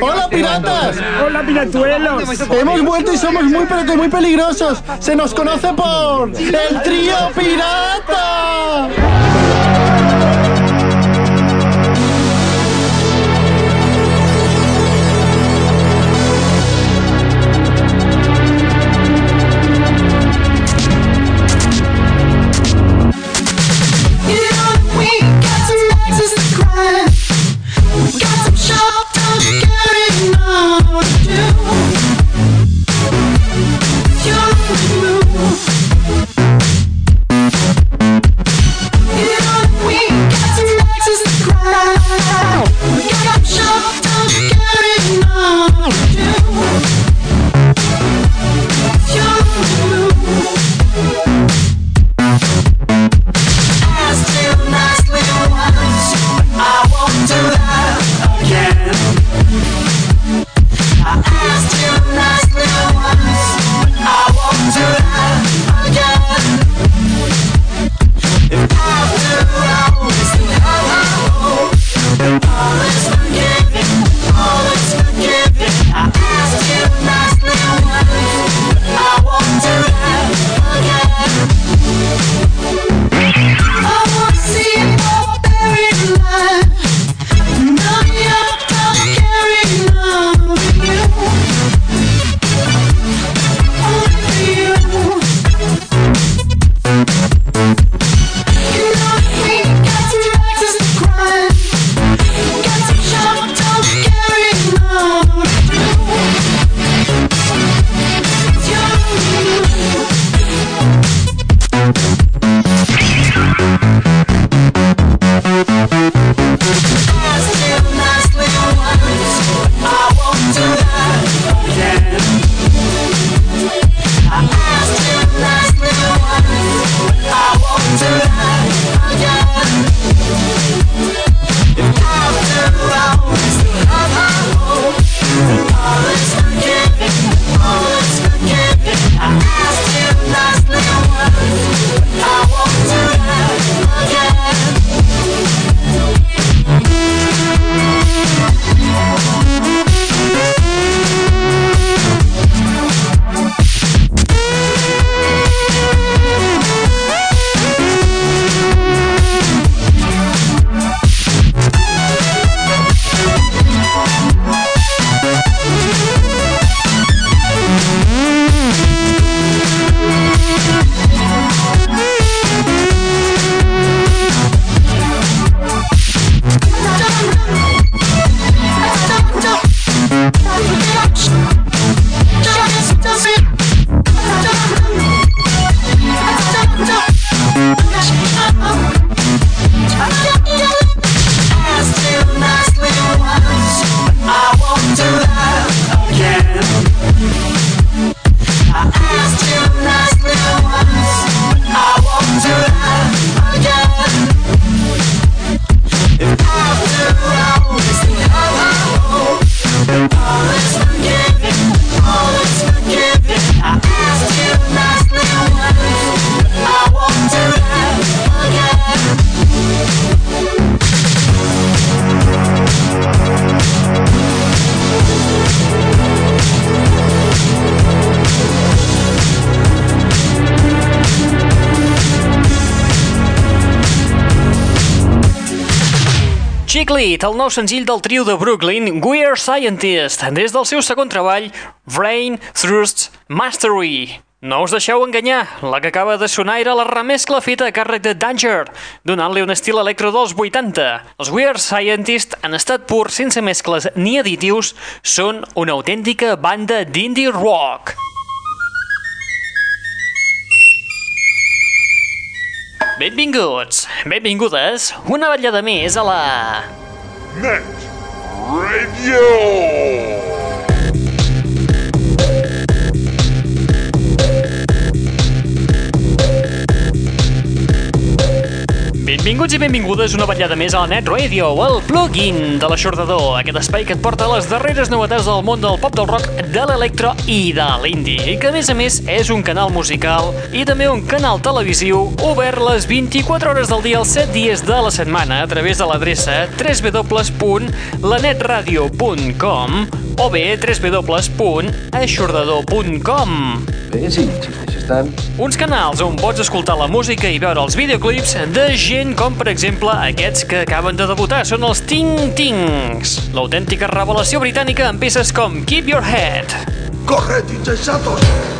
¡Hola, piratas! ¡Hola, piratuelos! Hemos vuelto y somos muy pero que muy peligrosos. Se nos conoce por el trío pirata. you. Chiclit, el nou senzill del trio de Brooklyn, We're Scientist, des del seu segon treball, Brain Thrust Mastery. No us deixeu enganyar, la que acaba de sonar era la remescla feta a càrrec de Danger, donant-li un estil electro dels 80. Els Weird Scientist, en estat pur, sense mescles ni additius, són una autèntica banda d'indie rock. Benvinguts, benvingudes, una ballada més a la... Net Radio! Benvinguts i benvingudes una vetllada més a la Net Radio, el plugin de l'aixordador, aquest espai que et porta les darreres novetats del món del pop del rock, de l'electro i de l'indie, i que a més a més és un canal musical i també un canal televisiu obert les 24 hores del dia els 7 dies de la setmana a través de l'adreça www.lanetradio.com o bé www.aixordador.com Bé, sí, sí, estan... uns canals on pots escoltar la música i veure els videoclips de gent com, per exemple, aquests que acaben de debutar. Són els Ting Tings, l'autèntica revelació britànica amb peces com Keep Your Head. Corred, insensatos! The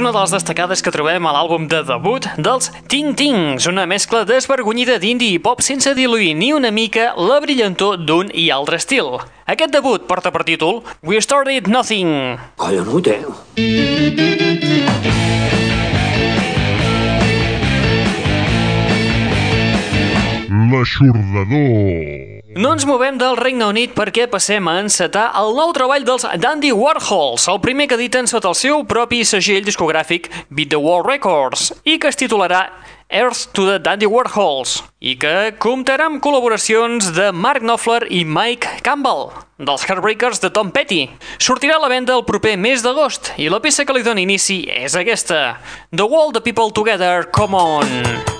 és una de les destacades que trobem a l'àlbum de debut dels Ting Tings, una mescla desvergonyida d'indie i pop sense diluir ni una mica la brillantor d'un i altre estil. Aquest debut porta per títol We Started Nothing. Collonut, eh? L'aixordador. No ens movem del Regne Unit perquè passem a encetar el nou treball dels Dandy Warhols, el primer que editen sota el seu propi segell discogràfic Beat the Wall Records, i que es titularà Earth to the Dandy Warhols, i que comptarà amb col·laboracions de Mark Knopfler i Mike Campbell, dels Heartbreakers de Tom Petty. Sortirà a la venda el proper mes d'agost, i la peça que li dona inici és aquesta, The Wall the People Together, Come On! maco,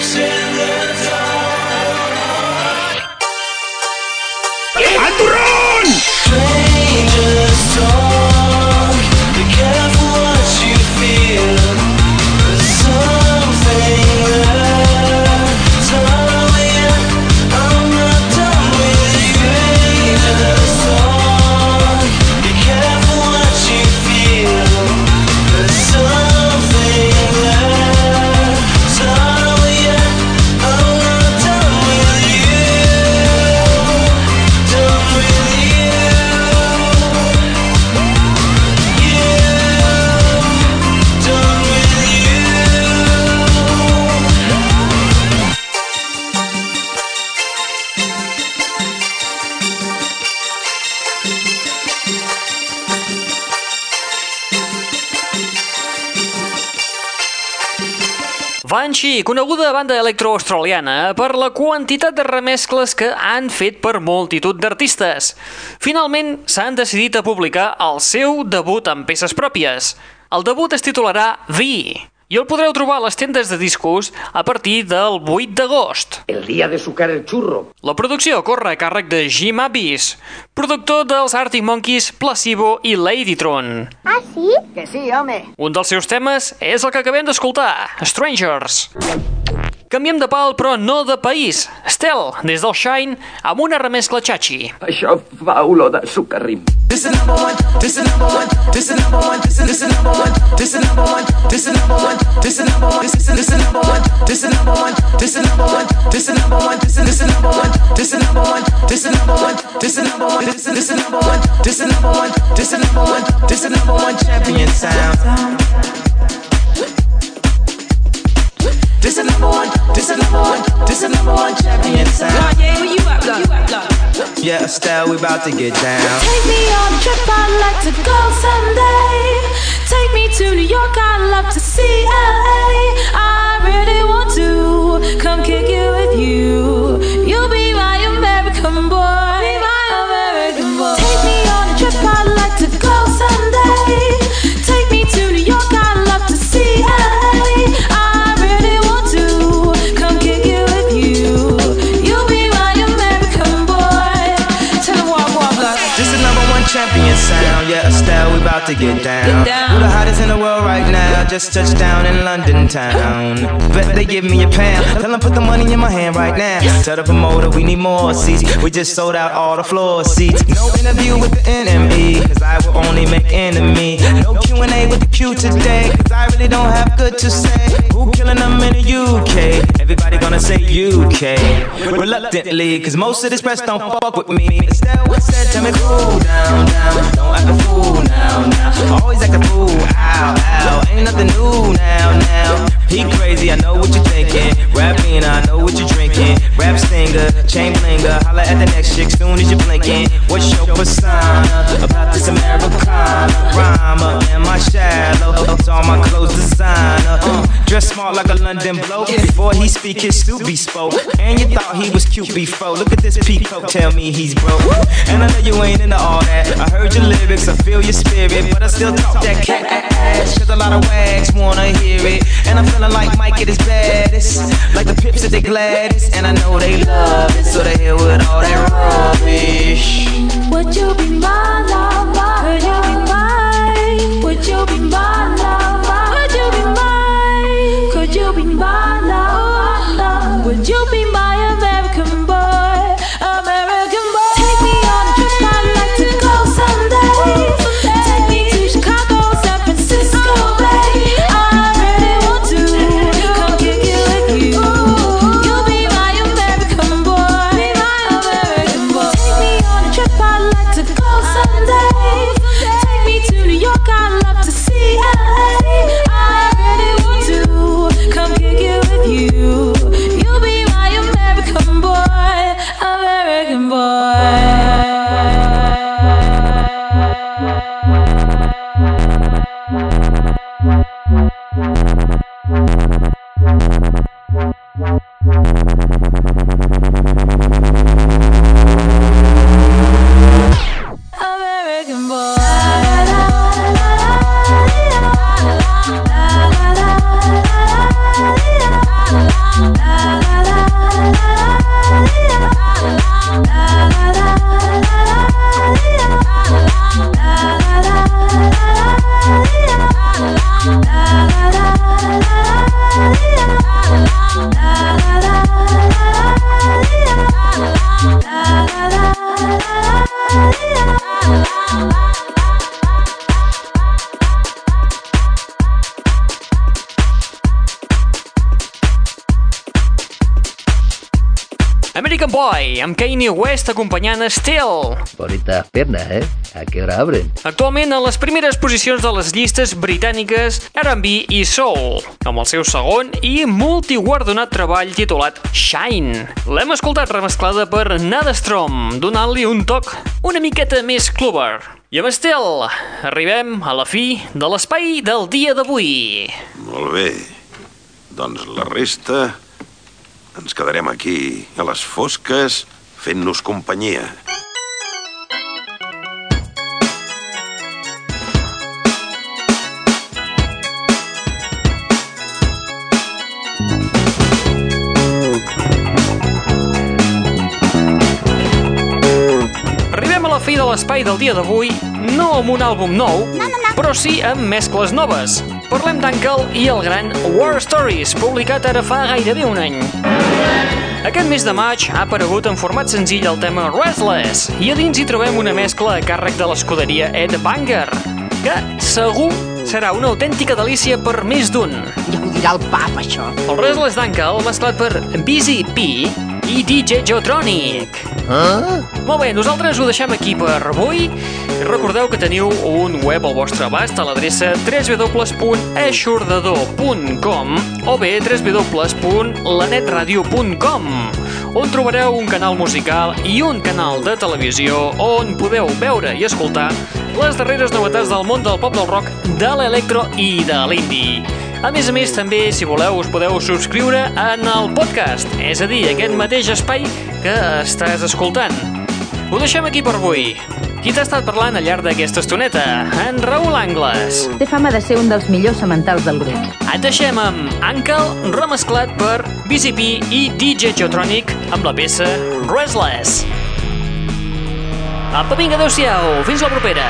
Jackson. Banshee, coneguda banda electroaustraliana per la quantitat de remescles que han fet per multitud d'artistes. Finalment, s'han decidit a publicar el seu debut amb peces pròpies. El debut es titularà V i el podreu trobar a les tendes de discos a partir del 8 d'agost. El día de sucar el churro. La producció corre a càrrec de Jim Abyss, productor dels Arctic Monkeys, Placebo i Ladytron. Ah, sí? Que sí, home. Un dels seus temes és el que acabem d'escoltar, Strangers. Canviem de pal, però no de país. Estel, des del Shine, amb una remescla xachi. Això fa olor de sucarrim. This is number one. This is number one. This is number one. This is this is number one. This is number one. This is number one. This is number one. This is this is number one. This is number one. This is number one. This is number one. This is this is number one. This is number one. This is number one. This is number one. This is this is number one. This is number one. This is number one. This is number one champion sound. This is number one, this is number one, this is number one champion sound. Where you at, blood? blood? Yeah, Estelle, we about to get down. Take me on a trip, I'd like to go someday. Take me to New York, I'd love to see LA. I really want to come kick to get down. We're the hottest in the world. Just touched down in London town. Bet they give me a pound. Tell them put the money in my hand right now. Tell the promoter we need more seats. We just sold out all the floor seats. No interview with the enemy, cause I will only make enemy. No Q&A with the Q today, cause I really don't have good to say. Who killing them in the UK? Everybody gonna say UK. Reluctantly, cause most of this press don't fuck with me. Estelle said, tell me cool down, down. Don't act a fool now, now. Always act a fool, ow, ow. Ain't nothing new now, now. He crazy, I know what you're thinking. Rapping, I know what you're drinking. Rap stinger, chain blinger. Holla at the next chick soon as you're blinking. What's your persona about this Americana? Rhymer, am I shallow? So all my clothes designer. Uh, dress smart like a London bloke. Before he speak, his suit be spoke. And you thought he was cute before. Look at this peacock, tell me he's broke. And I know you ain't into all that. I heard your lyrics, I feel your spirit, but I still talk that cash. Cause a lot of wags wanna hear it. And I'm feeling like Mike at his baddest. Like the pips at the gladdest. And I know they love it, so they here with all that rubbish. Would you be my lover? Would you be mine? Would you be my yeah. American Boy, amb Kanye West acompanyant Still. Bonitas piernas, ¿eh? ¿A qué hora abren? Actualment a les primeres posicions de les llistes britàniques R&B i Soul, amb el seu segon i multiguardonat treball titulat Shine. L'hem escoltat remesclada per Nadastrom, donant-li un toc una miqueta més clubber. I amb Estel, arribem a la fi de l'espai del dia d'avui. Molt bé. Doncs la resta ens quedarem aquí, a les fosques, fent-nos companyia. Arribem a la fi de l'espai del dia d'avui, no amb un àlbum nou, però sí amb mescles noves. Parlem d'Uncle i el gran War Stories, publicat ara fa gairebé un any. Aquest mes de maig ha aparegut en format senzill el tema Restless i a dins hi trobem una mescla a càrrec de l'escuderia Ed Banger, que segur serà una autèntica delícia per més d'un. Ja ho dirà el pap, això. El Restless d'Uncle, mesclat per Busy P, i DJ Jotronic. Ah? Molt bé, nosaltres ho deixem aquí per avui. Recordeu que teniu un web al vostre abast a l'adreça www.eixordador.com o bé www.lanetradio.com on trobareu un canal musical i un canal de televisió on podeu veure i escoltar les darreres novetats del món del pop del rock, de l'electro i de l'indie. A més a més, també, si voleu, us podeu subscriure en el podcast, és a dir, aquest mateix espai que estàs escoltant. Ho deixem aquí per avui. Qui t'ha estat parlant al llarg d'aquesta estoneta? En Raül Angles. Té fama de ser un dels millors sementals del grup. Et deixem amb Uncle remesclat per BCP i DJ Jotronic amb la peça Restless. Apa, vinga, adeu-siau. Fins la propera.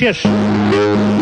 Cheers.